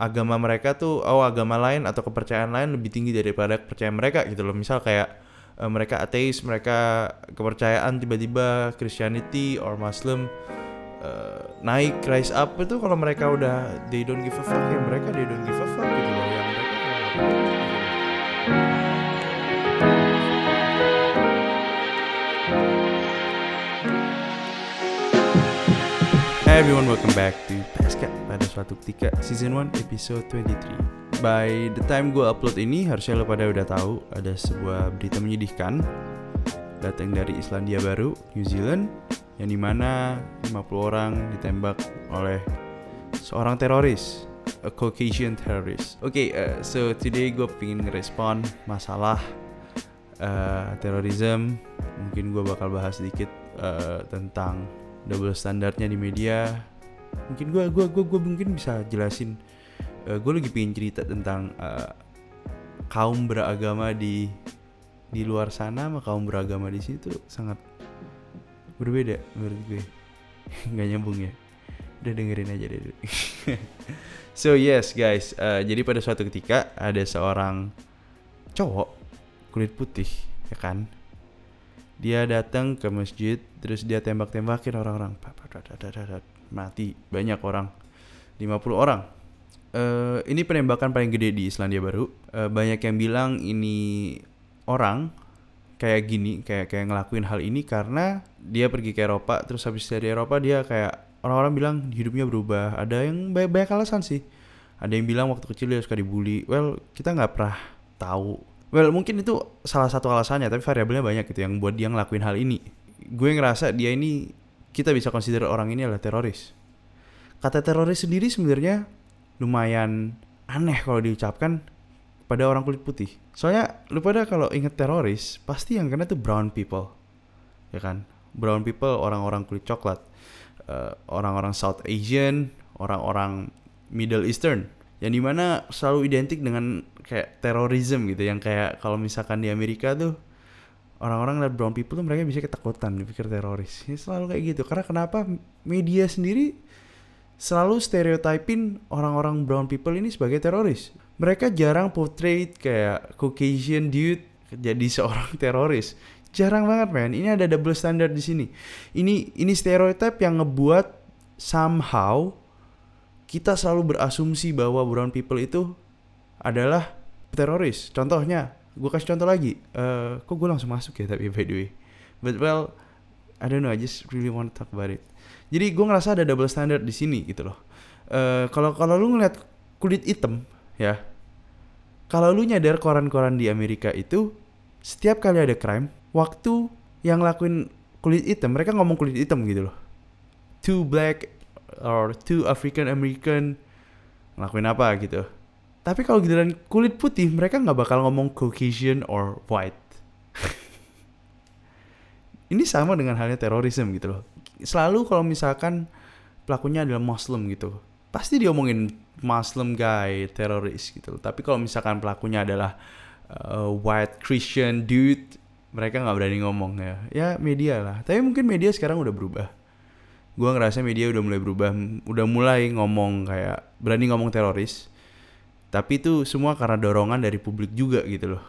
agama mereka tuh oh agama lain atau kepercayaan lain lebih tinggi daripada kepercayaan mereka gitu loh. Misal kayak uh, mereka ateis mereka kepercayaan tiba-tiba Christianity or Muslim uh, naik rise up itu kalau mereka udah they don't give a fuck ya mereka they don't give a fuck gitu loh. Yang mereka Hey everyone, welcome back to Pascal suatu ketika season 1 episode 23. By the time gue upload ini harusnya lo pada udah tahu ada sebuah berita menyedihkan datang dari Islandia Baru, New Zealand yang di mana 50 orang ditembak oleh seorang teroris, a Caucasian terrorist. Oke, okay, uh, so today gue pengen ngerespon masalah uh, terorisme. Mungkin gue bakal bahas sedikit uh, tentang double standarnya di media mungkin gue gua gua gua mungkin bisa jelasin uh, gue lagi pengen cerita tentang uh, kaum beragama di di luar sana sama kaum beragama di situ sangat berbeda menurut gue. Nggak nyambung ya? Udah dengerin aja deh so yes guys uh, jadi pada suatu ketika ada seorang cowok kulit putih ya kan? Dia datang ke masjid terus dia tembak-tembakin orang-orang mati banyak orang. 50 orang. Uh, ini penembakan paling gede di Islandia Baru. Uh, banyak yang bilang ini orang kayak gini kayak kayak ngelakuin hal ini karena dia pergi ke Eropa terus habis dari Eropa dia kayak orang-orang bilang hidupnya berubah. Ada yang banyak, banyak alasan sih. Ada yang bilang waktu kecil dia suka dibully. Well kita nggak pernah tahu. Well mungkin itu salah satu alasannya tapi variabelnya banyak gitu yang buat dia ngelakuin hal ini. Gue ngerasa dia ini kita bisa consider orang ini adalah teroris. Kata teroris sendiri sebenarnya lumayan aneh kalau diucapkan pada orang kulit putih. Soalnya lu pada kalau inget teroris pasti yang kena tuh brown people, ya kan? Brown people orang-orang kulit coklat, uh, orang-orang South Asian, orang-orang Middle Eastern yang di mana selalu identik dengan kayak terorisme gitu yang kayak kalau misalkan di Amerika tuh orang-orang lihat brown people tuh mereka bisa ketakutan dipikir teroris. Ini selalu kayak gitu. Karena kenapa? Media sendiri selalu stereotypin orang-orang brown people ini sebagai teroris. Mereka jarang portray kayak Caucasian dude jadi seorang teroris. Jarang banget man ini ada double standard di sini. Ini ini stereotype yang ngebuat somehow kita selalu berasumsi bahwa brown people itu adalah teroris. Contohnya, gue kasih contoh lagi. Uh, kok gue langsung masuk ya tapi by the way. But well, I don't know. I just really want to talk about it. Jadi gue ngerasa ada double standard di sini gitu loh. Uh, kalau kalau lu ngeliat kulit hitam ya, kalau lu nyadar koran-koran di Amerika itu setiap kali ada crime, waktu yang lakuin kulit hitam mereka ngomong kulit hitam gitu loh. Two black or two African American ngelakuin apa gitu. Tapi kalau giliran kulit putih mereka nggak bakal ngomong Caucasian or white. Ini sama dengan halnya terorisme gitu loh. Selalu kalau misalkan pelakunya adalah Muslim gitu, pasti diomongin Muslim guy, teroris gitu. Loh. Tapi kalau misalkan pelakunya adalah uh, white Christian dude, mereka nggak berani ngomong ya. Ya media lah. Tapi mungkin media sekarang udah berubah gue ngerasa media udah mulai berubah udah mulai ngomong kayak berani ngomong teroris tapi itu semua karena dorongan dari publik juga gitu loh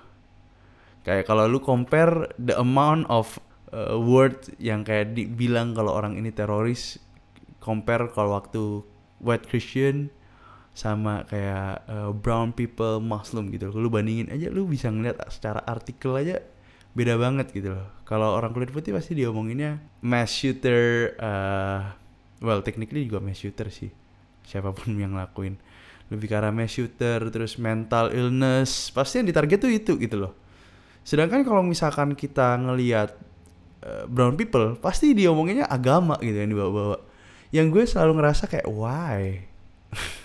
kayak kalau lu compare the amount of uh, word yang kayak dibilang kalau orang ini teroris compare kalau waktu white Christian sama kayak uh, brown people Muslim gitu loh. Lu bandingin aja lu bisa ngeliat secara artikel aja beda banget gitu loh. Kalau orang kulit putih pasti diomonginnya mass shooter, uh, well technically juga mass shooter sih. Siapa pun yang lakuin lebih ke arah mass shooter, terus mental illness, pasti yang ditarget tuh itu gitu loh. Sedangkan kalau misalkan kita ngelihat uh, brown people, pasti diomonginnya agama gitu yang dibawa-bawa. Yang gue selalu ngerasa kayak why?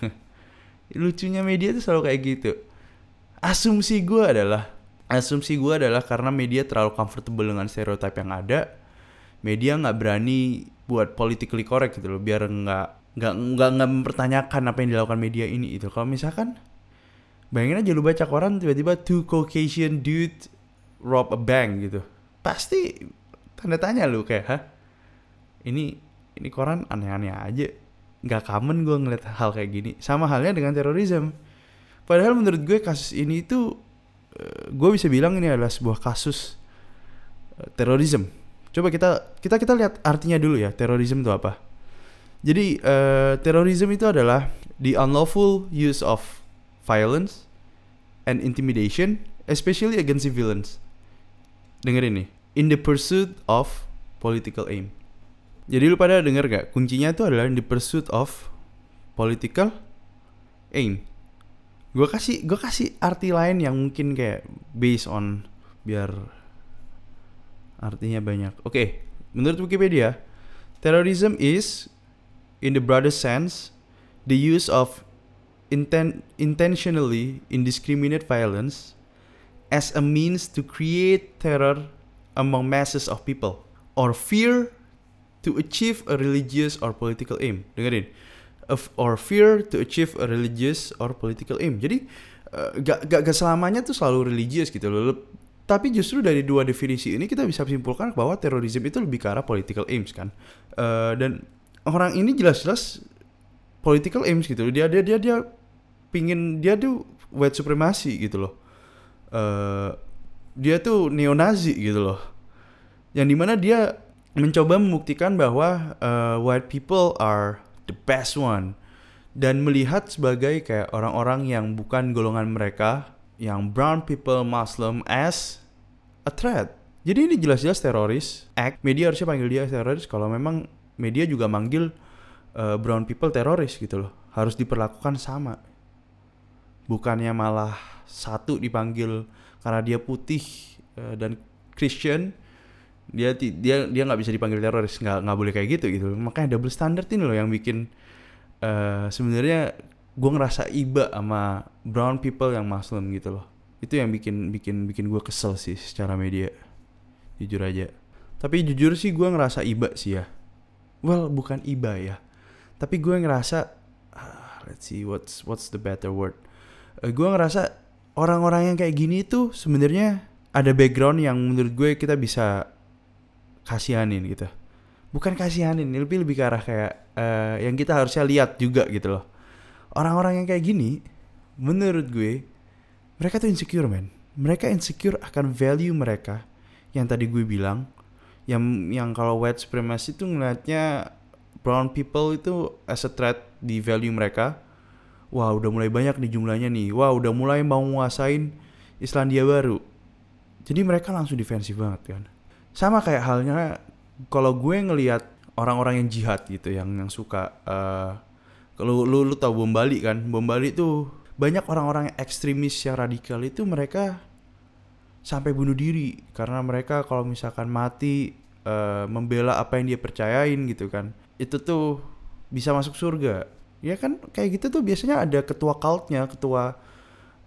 Lucunya media tuh selalu kayak gitu. Asumsi gue adalah asumsi gue adalah karena media terlalu comfortable dengan stereotip yang ada media nggak berani buat politically correct gitu loh biar nggak nggak nggak nggak mempertanyakan apa yang dilakukan media ini itu kalau misalkan bayangin aja lu baca koran tiba-tiba two Caucasian dude rob a bank gitu. Pasti tanda tanya lu kayak hah? Ini ini koran aneh-aneh aja. Nggak common gue ngeliat hal kayak gini. Sama halnya dengan terorisme. Padahal menurut gue kasus ini itu uh, gue bisa bilang ini adalah sebuah kasus uh, terorisme. Coba kita kita kita lihat artinya dulu ya terorisme itu apa jadi uh, terorisme itu adalah the unlawful use of violence and intimidation especially against civilians dengerin nih in the pursuit of political aim jadi lu pada denger gak? Kuncinya itu adalah in the pursuit of political aim. Gue kasih gue kasih arti lain yang mungkin kayak based on biar artinya banyak. Oke, okay, menurut Wikipedia, terrorism is in the broader sense the use of inten intentionally indiscriminate violence as a means to create terror among masses of people or fear to achieve a religious or political aim. Dengerin. Of, or fear to achieve a religious or political aim. Jadi uh, gak, gak, gak selamanya tuh selalu religius gitu loh. Tapi justru dari dua definisi ini kita bisa simpulkan bahwa terorisme itu lebih ke arah political aims kan. Uh, dan orang ini jelas-jelas political aims gitu. Dia dia dia dia pingin dia tuh white supremacy gitu loh. Uh, dia tuh neo-Nazi gitu loh. Yang di mana dia mencoba membuktikan bahwa uh, white people are the best one dan melihat sebagai kayak orang-orang yang bukan golongan mereka yang brown people Muslim as a threat. Jadi ini jelas-jelas teroris. Act media harusnya panggil dia teroris kalau memang media juga manggil uh, brown people teroris gitu loh. Harus diperlakukan sama. Bukannya malah satu dipanggil karena dia putih uh, dan Christian, dia dia dia nggak bisa dipanggil teroris. Nggak nggak boleh kayak gitu gitu. Makanya double standard ini loh yang bikin uh, sebenarnya gue ngerasa iba sama brown people yang muslim gitu loh. Itu yang bikin bikin bikin gue kesel sih secara media. Jujur aja. Tapi jujur sih gue ngerasa iba sih ya well bukan iba ya. Tapi gue ngerasa uh, let's see what's what's the better word? Uh, gue ngerasa orang-orang yang kayak gini tuh sebenarnya ada background yang menurut gue kita bisa kasihanin gitu. Bukan kasihanin lebih lebih ke arah kayak uh, yang kita harusnya lihat juga gitu loh. Orang-orang yang kayak gini menurut gue mereka tuh insecure man mereka insecure akan value mereka yang tadi gue bilang yang yang kalau white supremacy itu ngeliatnya brown people itu as a threat di value mereka. Wah udah mulai banyak nih jumlahnya nih. Wah udah mulai mau menguasain Islandia baru. Jadi mereka langsung defensif banget kan? Sama kayak halnya kalau gue ngelihat orang-orang yang jihad gitu yang yang suka uh, kalau lu lu tahu bom Bali kan? Bom Bali tuh banyak orang-orang ekstremis yang radikal itu mereka sampai bunuh diri karena mereka kalau misalkan mati uh, membela apa yang dia percayain gitu kan itu tuh bisa masuk surga ya kan kayak gitu tuh biasanya ada ketua cultnya ketua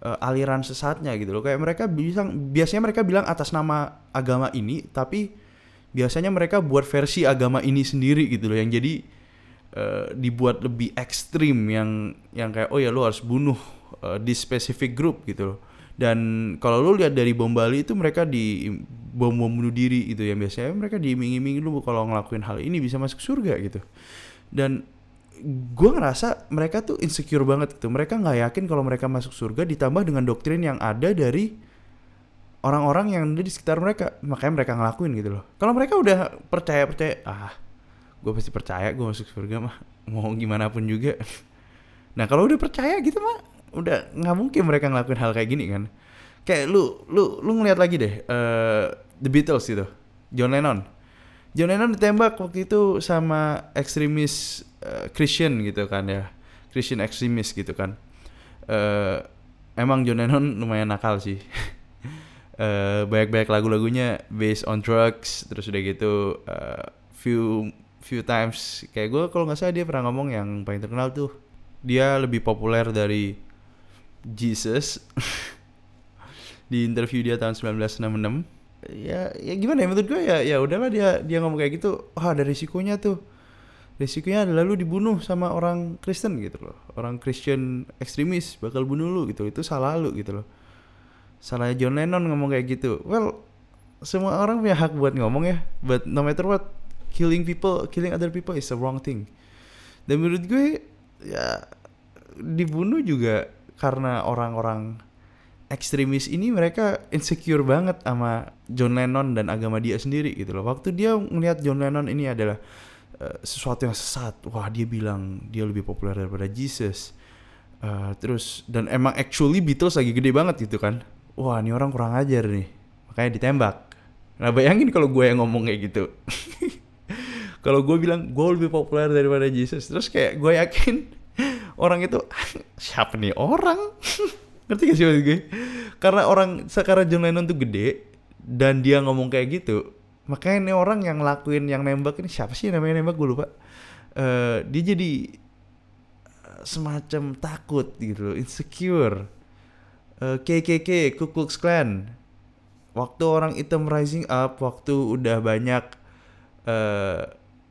uh, aliran sesatnya gitu loh. Kayak mereka bilang biasanya mereka bilang atas nama agama ini, tapi biasanya mereka buat versi agama ini sendiri gitu loh yang jadi uh, dibuat lebih ekstrim yang yang kayak oh ya lo harus bunuh uh, di specific group gitu loh. Dan kalau lo lihat dari bom Bali itu mereka di bom bom bunuh diri gitu ya biasanya mereka diiming-iming lu kalau ngelakuin hal ini bisa masuk surga gitu. Dan gue ngerasa mereka tuh insecure banget gitu. Mereka nggak yakin kalau mereka masuk surga ditambah dengan doktrin yang ada dari orang-orang yang ada di sekitar mereka. Makanya mereka ngelakuin gitu loh. Kalau mereka udah percaya percaya, ah, gue pasti percaya gue masuk surga mah mau gimana pun juga. Nah kalau udah percaya gitu mah udah nggak mungkin mereka ngelakuin hal kayak gini kan. Kayak lu lu lu ngeliat lagi deh uh, The Beatles gitu, John Lennon. John Lennon ditembak waktu itu sama ekstremis uh, Christian gitu kan ya Christian ekstremis gitu kan uh, emang John Lennon lumayan nakal sih uh, banyak-banyak lagu-lagunya based on drugs terus udah gitu uh, few few times kayak gue kalau nggak salah dia pernah ngomong yang paling terkenal tuh dia lebih populer dari Jesus di interview dia tahun 1966 ya ya gimana ya? Menurut gue ya ya udahlah dia dia ngomong kayak gitu wah ada risikonya tuh. Risikonya adalah lu dibunuh sama orang Kristen gitu loh. Orang Christian ekstremis bakal bunuh lu gitu. Itu salah lu gitu loh. Salah John Lennon ngomong kayak gitu. Well semua orang punya hak buat ngomong ya. But no matter what killing people killing other people is a wrong thing. Dan menurut gue ya dibunuh juga karena orang-orang ekstremis ini mereka insecure banget sama John Lennon dan agama dia sendiri gitu loh. Waktu dia melihat John Lennon ini adalah uh, sesuatu yang sesat, wah dia bilang dia lebih populer daripada Jesus. Uh, terus dan emang actually Beatles lagi gede banget gitu kan. Wah ini orang kurang ajar nih, makanya ditembak. Nah bayangin kalau gue yang ngomong kayak gitu. kalau gue bilang gue lebih populer daripada Jesus, terus kayak gue yakin orang itu siapa nih orang? Ngerti gak sih maksud gue? Karena orang sekarang John Lennon tuh gede dan dia ngomong kayak gitu makanya nih orang yang lakuin yang nembak ini siapa sih namanya nembak? Gue lupa. Uh, dia jadi eh, semacam takut gitu insecure. Uh, eh, KKK Ku Klux Klan. Waktu orang hitam rising up waktu udah banyak uh,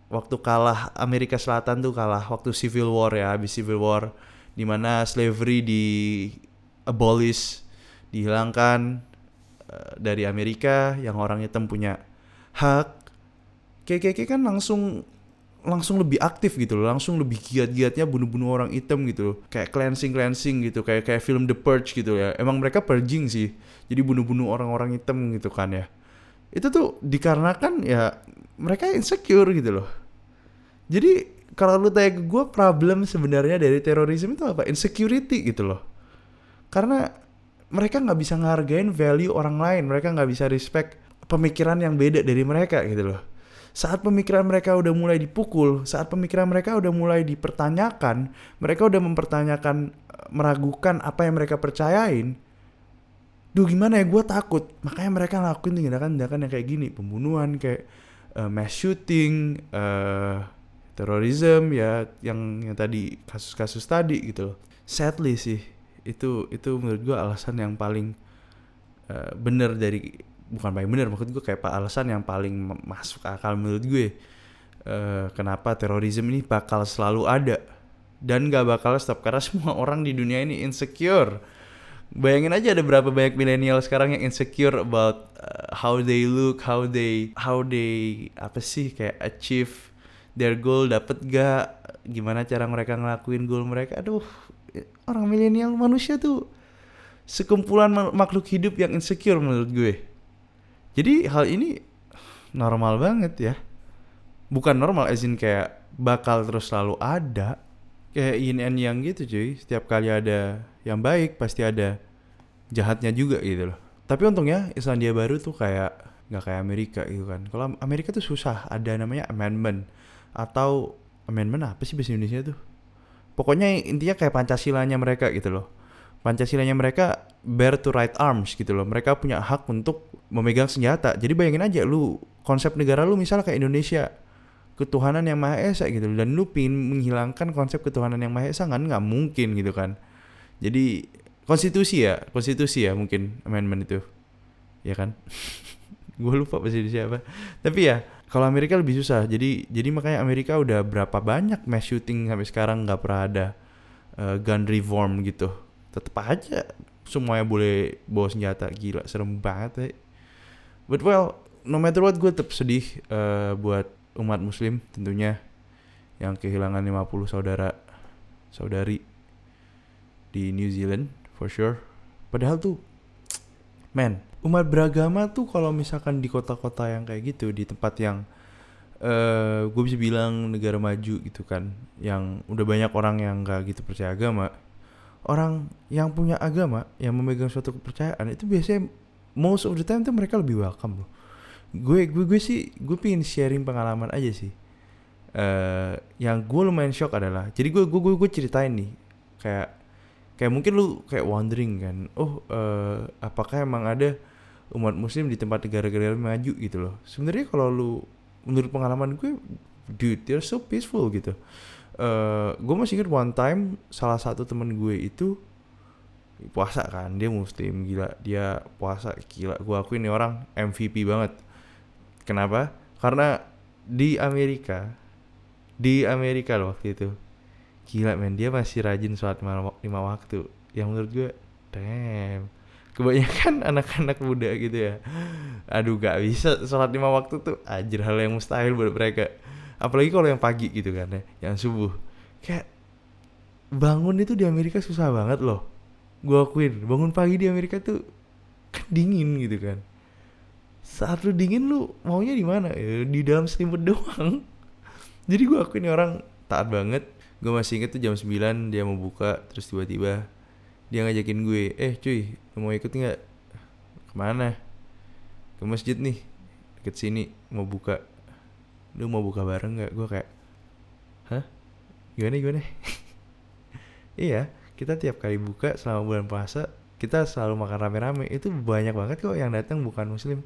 waktu kalah Amerika Selatan tuh kalah waktu Civil War ya habis Civil War di mana slavery di abolish, dihilangkan uh, dari Amerika yang orang hitam punya hak. KKK kan langsung langsung lebih aktif gitu loh, langsung lebih giat-giatnya bunuh-bunuh orang hitam gitu loh. Kayak cleansing-cleansing gitu, kayak kayak film The Purge gitu ya. Emang mereka purging sih. Jadi bunuh-bunuh orang-orang hitam gitu kan ya. Itu tuh dikarenakan ya mereka insecure gitu loh. Jadi kalau lu tanya ke gue problem sebenarnya dari terorisme itu apa? Insecurity gitu loh. Karena mereka nggak bisa ngehargain value orang lain. Mereka nggak bisa respect pemikiran yang beda dari mereka gitu loh. Saat pemikiran mereka udah mulai dipukul saat pemikiran mereka udah mulai dipertanyakan mereka udah mempertanyakan meragukan apa yang mereka percayain duh gimana ya gue takut. Makanya mereka ngelakuin tindakan-tindakan yang kayak gini. Pembunuhan kayak uh, mass shooting uh, terorisme ya yang yang tadi kasus-kasus tadi gitu loh. Sadly sih itu itu menurut gue alasan yang paling uh, bener dari bukan paling bener maksud gue kayak alasan yang paling masuk akal menurut gue uh, kenapa terorisme ini bakal selalu ada dan gak bakal stop karena semua orang di dunia ini insecure bayangin aja ada berapa banyak milenial sekarang yang insecure about uh, how they look how they how they apa sih kayak achieve their goal dapet gak gimana cara mereka ngelakuin goal mereka aduh orang milenial manusia tuh sekumpulan makhluk hidup yang insecure menurut gue. Jadi hal ini normal banget ya. Bukan normal as kayak bakal terus selalu ada. Kayak yin and yang gitu cuy. Setiap kali ada yang baik pasti ada jahatnya juga gitu loh. Tapi untungnya Islandia baru tuh kayak nggak kayak Amerika gitu kan. Kalau Amerika tuh susah ada namanya amendment atau amendment apa sih bahasa Indonesia tuh? pokoknya intinya kayak Pancasilanya mereka gitu loh Pancasilanya mereka bear to right arms gitu loh mereka punya hak untuk memegang senjata jadi bayangin aja lu konsep negara lu misalnya kayak Indonesia ketuhanan yang maha esa gitu. Dan lu pingin menghilangkan konsep ketuhanan yang maha esa kan? Nggak mungkin gitu kan. Jadi konstitusi ya? Konstitusi ya mungkin amendment itu. Ya kan? Gue lupa bahasa Indonesia apa tapi ya kalau Amerika lebih susah. Jadi jadi makanya Amerika udah berapa banyak mass shooting sampai sekarang nggak pernah ada uh, gun reform gitu. Tetep aja semuanya boleh bawa senjata. Gila serem banget ya but well no matter what gue tetap sedih uh, buat umat muslim tentunya yang kehilangan 50 saudara saudari di New Zealand for sure. Padahal tuh man umat beragama tuh kalau misalkan di kota-kota yang kayak gitu di tempat yang uh, gue bisa bilang negara maju gitu kan yang udah banyak orang yang gak gitu percaya agama orang yang punya agama yang memegang suatu kepercayaan itu biasanya most of the time tuh mereka lebih welcome loh gue gue gue sih gue pengen sharing pengalaman aja sih. Uh, yang gue lumayan shock adalah jadi gue gue gue ceritain nih kayak kayak mungkin lu kayak wondering kan oh uh, apakah emang ada umat muslim di tempat negara-negara maju? gitu loh. Sebenarnya kalau lu menurut pengalaman gue dude they're so peaceful gitu. Uh, gue masih ingat one time salah satu temen gue itu puasa kan dia muslim gila dia puasa gila gue akuin ini orang MVP banget kenapa? Karena di Amerika di Amerika loh waktu itu. Gila men dia masih rajin sholat lima, waktu. Yang menurut gue damn. Kebanyakan anak-anak muda gitu ya. Aduh gak bisa sholat lima waktu tuh. Ajar hal yang mustahil buat mereka. Apalagi kalau yang pagi gitu kan ya yang subuh. Kayak bangun itu di Amerika susah banget loh. Gue akuin bangun pagi di Amerika tuh kan dingin gitu kan saat lu dingin lu maunya di mana? Ya, di dalam selimut doang. Jadi gue akuin orang taat banget. Gue masih inget tuh jam 9 dia mau buka terus tiba-tiba dia ngajakin gue eh cuy lu mau ikut nggak? Ke mana? Ke masjid nih deket sini mau buka. Lu mau buka bareng nggak? Gue kayak hah? Gimana gimana? Iya kita tiap kali buka selama bulan puasa kita selalu makan rame-rame. Itu banyak banget kok yang datang bukan muslim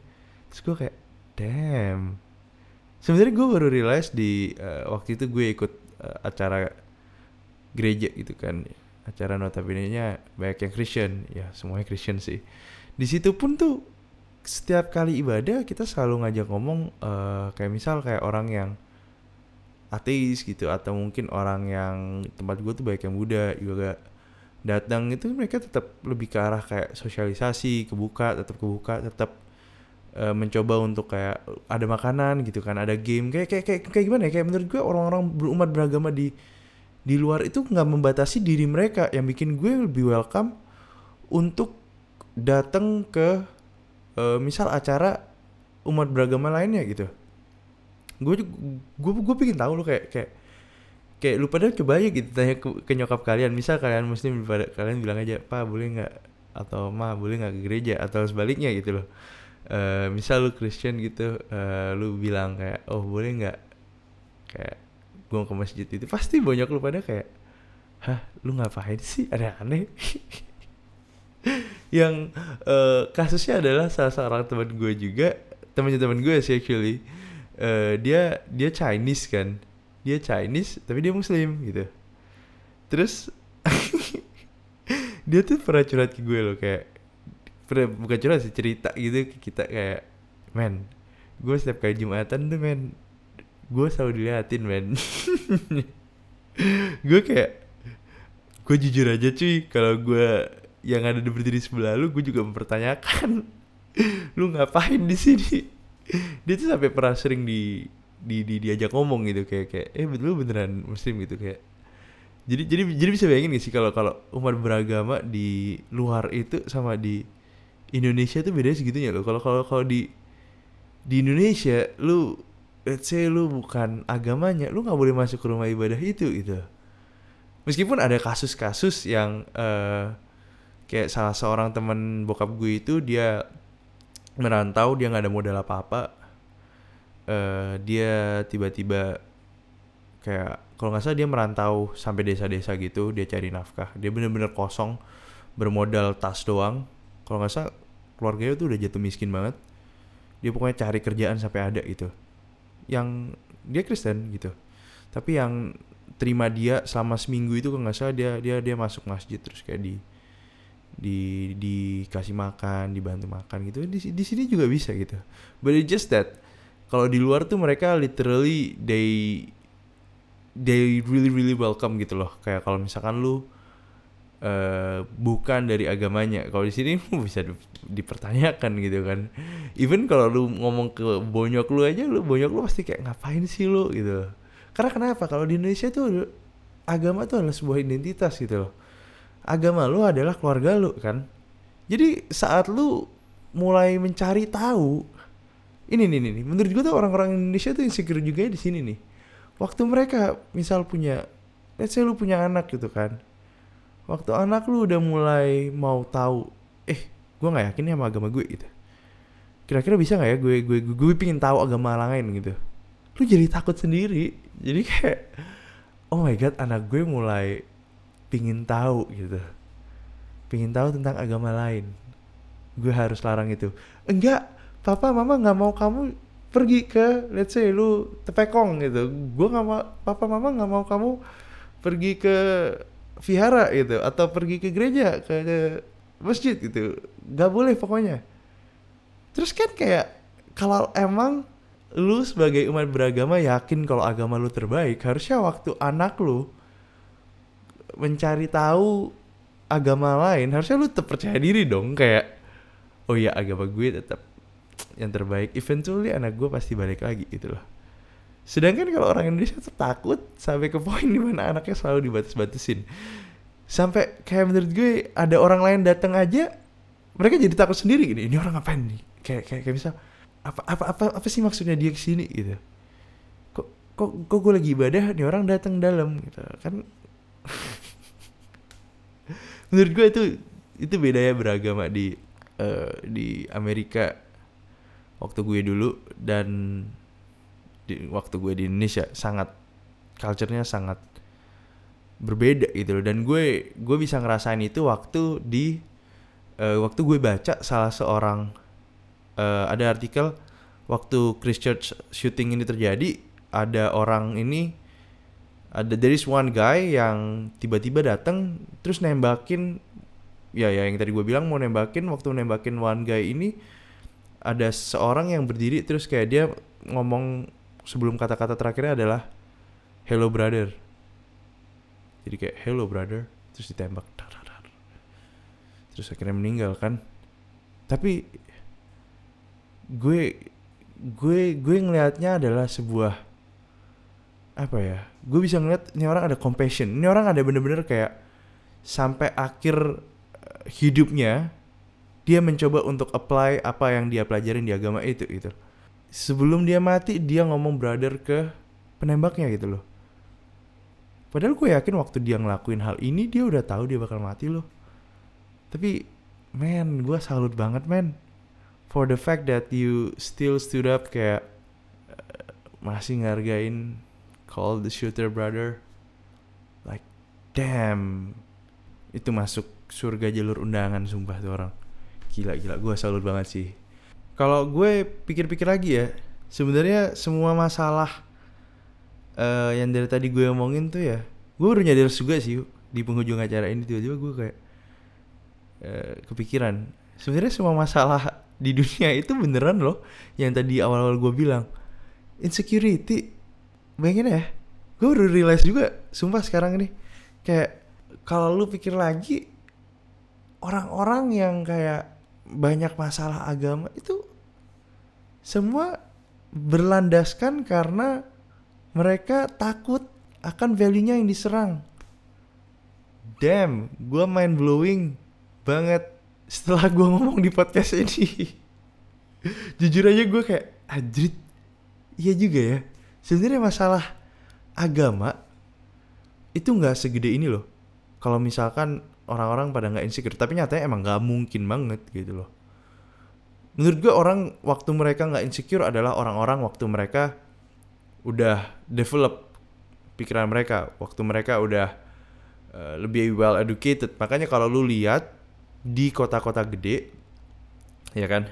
terus gue kayak damn. Sebenarnya gue baru realize di uh, waktu itu gue ikut uh, acara gereja gitu kan. Acara notabene nya banyak yang Christian. Ya semuanya Christian sih. Di situ pun tuh setiap kali ibadah kita selalu ngajak ngomong uh, kayak misal kayak orang yang ateis gitu atau mungkin orang yang tempat gue tuh banyak yang muda juga datang itu mereka tetap lebih ke arah kayak sosialisasi kebuka tetap kebuka tetap uh, mencoba untuk kayak ada makanan gitu kan ada game. Kayak kayak kayak, kayak gimana ya? Kayak menurut gue orang-orang berumat beragama di di luar itu nggak membatasi diri mereka. Yang bikin gue lebih welcome untuk datang ke uh, misal acara umat beragama lainnya gitu. Gue gue gue pengen tahu lo kayak kayak kayak lu pada coba aja gitu tanya ke, ke nyokap kalian. Misal kalian muslim pada kalian bilang aja pak boleh nggak? Atau ma boleh nggak ke gereja? Atau sebaliknya gitu loh uh, misal lu Christian gitu uh, lu bilang kayak oh boleh nggak? Kayak gue ke masjid itu pasti banyak lu pada kayak hah lu ngapain sih? Ada aneh. Yang uh, kasusnya adalah salah seorang teman gue juga temannya teman gue sih actually uh, dia dia Chinese kan. Dia Chinese tapi dia Muslim gitu. Terus dia tuh pernah curhat ke gue loh kayak pernah bukan curhat sih cerita gitu kita kayak men gue setiap kali jumatan tuh men gue selalu diliatin men. Gue kayak gue jujur aja cuy kalau gue yang ada di berdiri sebelah lu gue juga mempertanyakan. Lu ngapain di sini? Dia tuh sampai pernah sering di di, di diajak ngomong gitu kayak kayak eh betul beneran muslim? Gitu kayak. Jadi jadi jadi bisa bayangin gak sih kalau kalau umat beragama di luar itu sama di Indonesia tuh beda segitunya loh. Kalau kalau kalau di di Indonesia lu let's say lu bukan agamanya lu nggak boleh masuk ke rumah ibadah itu gitu. Meskipun ada kasus-kasus yang uh, kayak salah seorang teman bokap gue itu dia merantau dia nggak ada modal apa-apa. Uh, dia tiba-tiba kayak kalau nggak salah dia merantau sampai desa-desa gitu dia cari nafkah. Dia bener-bener kosong bermodal tas doang. Kalau nggak salah keluarganya tuh udah jatuh miskin banget. Dia pokoknya cari kerjaan sampai ada gitu. Yang dia Kristen gitu. Tapi yang terima dia selama seminggu itu kalau nggak salah dia dia dia masuk masjid terus kayak di di dikasih makan dibantu makan gitu. Di di sini juga bisa gitu. But it's just that kalau di luar tuh mereka literally they they really really welcome gitu loh. Kayak kalau misalkan lu uh, bukan dari agamanya. Kalau di sini bisa dipertanyakan gitu kan. Even kalau lu ngomong ke bonyok lu aja lu bonyok lu pasti kayak ngapain sih lu? gitu karena kenapa? Kalau di Indonesia tuh agama tuh adalah sebuah identitas gitu loh. Agama lu adalah keluarga lu kan. Jadi saat lu mulai mencari tahu ini nih nih menurut gue tuh orang-orang Indonesia tuh insecure juga di sini nih. Waktu mereka misal punya let's say lu punya anak gitu kan waktu anak lu udah mulai mau tahu eh gue nggak yakin sama agama gue gitu. Kira-kira bisa nggak ya gue gue gue, gue pingin tahu agama lain gitu. Lu jadi takut sendiri. Jadi kayak oh my god anak gue mulai pingin tahu gitu. Pingin tahu tentang agama lain. Gue harus larang itu. Enggak papa mama nggak mau kamu pergi ke let's say lu tepekong gitu. Gue nggak mau papa mama nggak mau kamu pergi ke vihara gitu atau pergi ke gereja ke, masjid gitu. Nggak boleh pokoknya. Terus kan kayak kalau emang lu sebagai umat beragama yakin kalau agama lu terbaik harusnya waktu anak lu mencari tahu agama lain harusnya lu tetap percaya diri dong kayak oh ya agama gue tetap yang terbaik. Eventually anak gue pasti balik lagi gitu loh sedangkan kalau orang Indonesia tuh takut sampai ke poin di mana anaknya selalu dibatas-batasin. Sampai kayak menurut gue ada orang lain datang aja mereka jadi takut sendiri gini ini orang ngapain nih? Kayak kayak, kayak misal apa apa apa apa sih maksudnya dia ke sini? Gitu. Kok kok kok gue lagi ibadah nih orang datang dalam gitu kan. Menurut gue itu itu bedanya beragama di uh, di Amerika waktu gue dulu dan di waktu gue di Indonesia sangat culture-nya sangat berbeda gitu loh. Dan gue gue bisa ngerasain itu waktu di uh, waktu gue baca salah seorang uh, ada artikel waktu Christchurch shooting ini terjadi ada orang ini ada there is one guy yang tiba-tiba datang terus nembakin ya ya yang tadi gue bilang mau nembakin waktu nembakin one guy ini ada seorang yang berdiri terus kayak dia ngomong sebelum kata-kata terakhirnya adalah hello brother. Jadi kayak hello brother. Terus ditembak terus akhirnya meninggal kan. Tapi gue gue gue ngelihatnya adalah sebuah apa ya gue bisa ngeliat ini orang ada compassion. Ini orang ada bener-bener kayak sampai akhir eh, hidupnya dia mencoba untuk apply apa yang dia pelajarin di agama itu itu sebelum dia mati dia ngomong brother ke penembaknya gitu loh Padahal gue yakin waktu dia ngelakuin hal ini dia udah tahu dia bakal mati loh. Tapi man, gue salut banget man. For the fact that you still stood up kayak uh, masih ngargain call the shooter brother. Like damn. Itu masuk surga jalur undangan sumpah tuh orang. Gila gila gue salut banget sih. Kalau gue pikir-pikir lagi ya, sebenarnya semua masalah uh, yang dari tadi gue omongin tuh ya gue baru nyadar juga sih di penghujung acara ini tiba-tiba gue kayak uh, kepikiran. Sebenarnya semua masalah di dunia itu beneran loh yang tadi awal-awal gue bilang. Insecurity bayangin ya gue baru realize juga sumpah sekarang ini kayak kalau lu pikir lagi orang-orang yang kayak banyak masalah agama itu semua berlandaskan karena mereka takut akan value-nya yang diserang. Damn, gue main blowing banget setelah gue ngomong di podcast ini. Jujur aja gue kayak, adrit, iya juga ya. Sebenarnya masalah agama itu nggak segede ini loh. Kalau misalkan orang-orang pada nggak insecure, tapi nyatanya emang nggak mungkin banget gitu loh. Menurut gue orang waktu mereka nggak insecure adalah orang-orang waktu mereka udah develop pikiran mereka. Waktu mereka udah uh, lebih well educated. Makanya kalau lu lihat di kota-kota gede ya kan?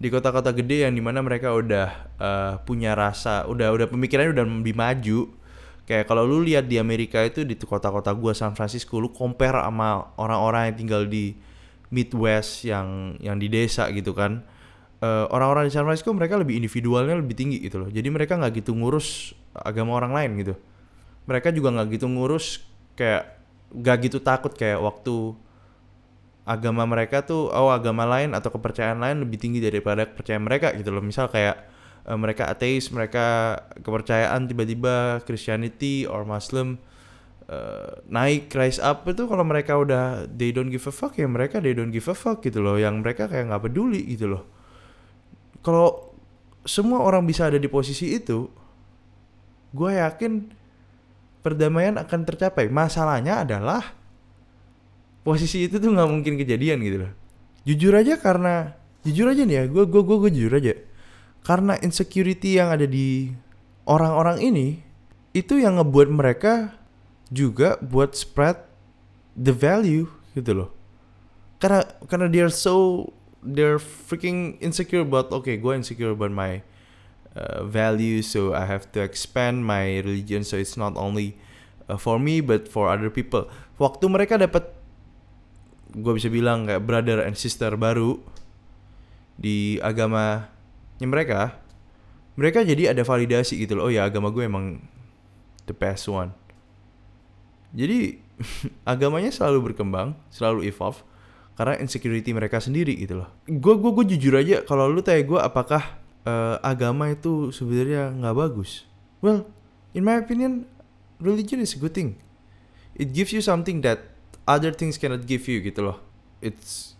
Di kota-kota gede yang di mana mereka udah uh, punya rasa udah udah pemikirannya udah lebih maju kayak kalau lu lihat di Amerika itu di kota-kota gua San Francisco lu compare sama orang-orang yang tinggal di Midwest yang yang di desa gitu kan eh, orang-orang di San Francisco mereka lebih individualnya lebih tinggi gitu loh. Jadi mereka nggak gitu ngurus agama orang lain gitu. Mereka juga nggak gitu ngurus kayak nggak gitu takut kayak waktu agama mereka tuh oh agama lain atau kepercayaan lain lebih tinggi daripada kepercayaan mereka gitu loh. Misal kayak uh, mereka ateis, mereka kepercayaan tiba-tiba Christianity or Muslim uh, naik rise up itu kalau mereka udah they don't give a fuck ya mereka they don't give a fuck gitu loh. Yang mereka kayak nggak peduli gitu loh kalau semua orang bisa ada di posisi itu, gue yakin perdamaian akan tercapai. Masalahnya adalah posisi itu tuh nggak mungkin kejadian gitu loh. Jujur aja karena jujur aja nih ya, gue gue gue jujur aja. Karena insecurity yang ada di orang-orang ini itu yang ngebuat mereka juga buat spread the value gitu loh. Karena karena they are so they're freaking insecure about okay gue insecure about my uh, values so I have to expand my religion so it's not only uh, for me but for other people waktu mereka dapat gue bisa bilang kayak brother and sister baru di agamanya mereka mereka jadi ada validasi gitu loh. Oh ya agama gue emang the best one. Jadi agamanya selalu berkembang selalu evolve karena insecurity mereka sendiri gitu loh. Gue gue gue jujur aja kalau lu tanya gue apakah uh, agama itu sebenarnya nggak bagus? Well in my opinion religion is a good thing. It gives you something that other things cannot give you gitu loh. It's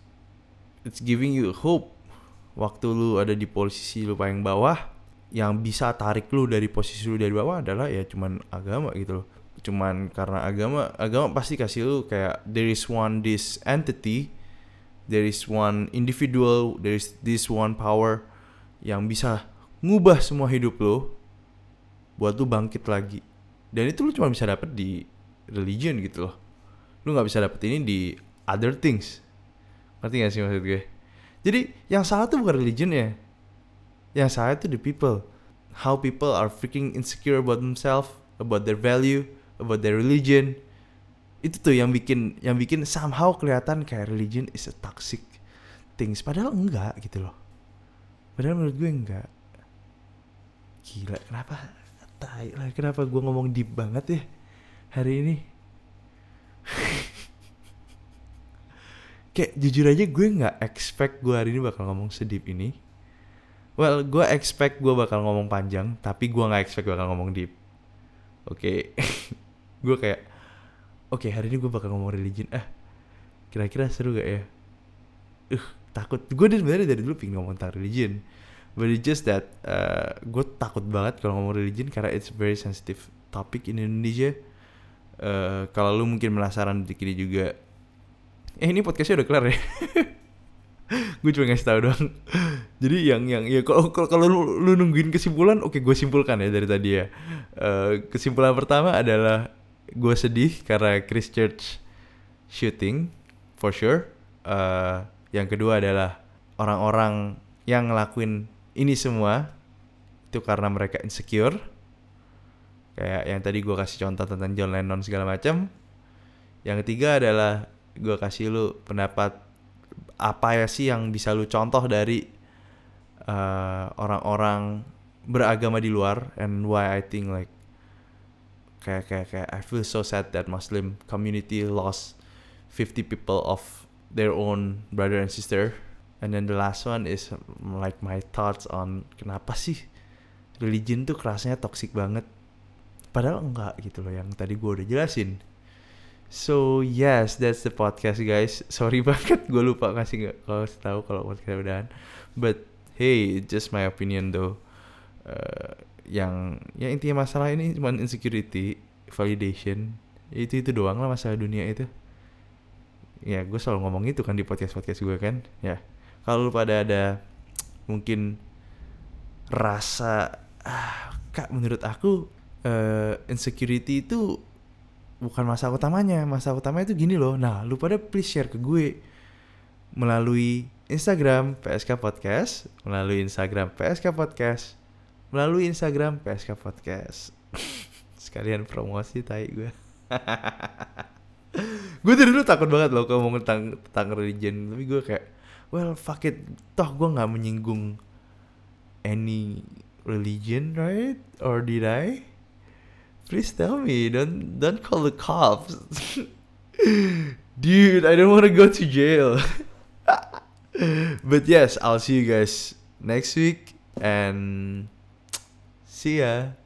it's giving you hope waktu lu ada di posisi lu paling bawah yang bisa tarik lu dari posisi lu dari bawah adalah ya cuman agama gitu loh. Cuman karena agama agama pasti kasih lu kayak there is one this entity there is one individual there is this one power yang bisa ngubah semua hidup lo buat lu bangkit lagi. Dan itu lu cuma bisa dapet di religion gitu loh. Lu nggak bisa dapet ini di other things. Ngerti gak sih maksud gue jadi yang salah tuh bukan religion ya. Yang salah tuh the people. How people are freaking insecure about themselves about their value about their religion. Itu tuh yang bikin yang bikin somehow kelihatan kayak religion is a toxic things. Padahal enggak gitu loh. Padahal menurut gue enggak. Gila kenapa? Tai lah kenapa gue ngomong deep banget ya hari ini kayak jujur aja gue nggak expect gue hari ini bakal ngomong sedip ini. Well gue expect gue bakal ngomong panjang tapi gue nggak expect bakal ngomong deep. Oke. Okay. gue kayak oke okay, hari ini gue bakal ngomong religion. Eh kira-kira seru gak ya? Uh takut. Gue sebenarnya dari dulu pengen ngomong tentang religion but it's just that uh, gue takut banget kalau ngomong religion karena it's very sensitive topic in Indonesia. Uh, kalau lu mungkin penasaran di ini juga eh ini podcastnya udah kelar ya? Gue cuma ngasih tahu doang. Jadi yang yang ya kalau kalau lu, lu nungguin kesimpulan oke okay, gue simpulkan ya dari tadi ya. Uh, kesimpulan pertama adalah gue sedih karena Chris Church shooting for sure. Uh, yang kedua adalah orang-orang yang ngelakuin ini semua itu karena mereka insecure. Kayak yang tadi gue kasih contoh tentang John Lennon segala macam yang ketiga adalah gue kasih lu pendapat apa ya sih yang bisa lu contoh dari uh, orang-orang uh, beragama di luar and why I think like kayak kayak kayak I feel so sad that Muslim community lost 50 people of their own brother and sister And then the last one is like my thoughts on kenapa sih religion tuh kerasnya toxic banget. Padahal enggak gitu loh yang tadi gue udah jelasin. So yes, that's the podcast guys. Sorry banget gue lupa kasih nggak kalau tahu kalau podcast udahan. But hey, just my opinion though. Uh, yang ya intinya masalah ini cuma insecurity, validation. Itu itu doang lah masalah dunia itu. Ya gue selalu ngomong itu kan di podcast podcast gue kan. Ya kalau lu pada ada mungkin rasa ah, kak menurut aku uh, insecurity itu bukan masalah utamanya. Masalah utamanya itu gini loh. Nah lu pada please share ke gue. Melalui Instagram PSK Podcast melalui Instagram PSK Podcast melalui Instagram PSK Podcast. Sekalian promosi tai gue. Gue dari dulu takut banget loh ngomong tentang tentang religion. Tapi gue kayak well fuck it. Toh gue nggak menyinggung any religion right? Or did I please tell me. Don't don't call the cops. Dude I don't want to go to jail. But yes I'll see you guys next week and see ya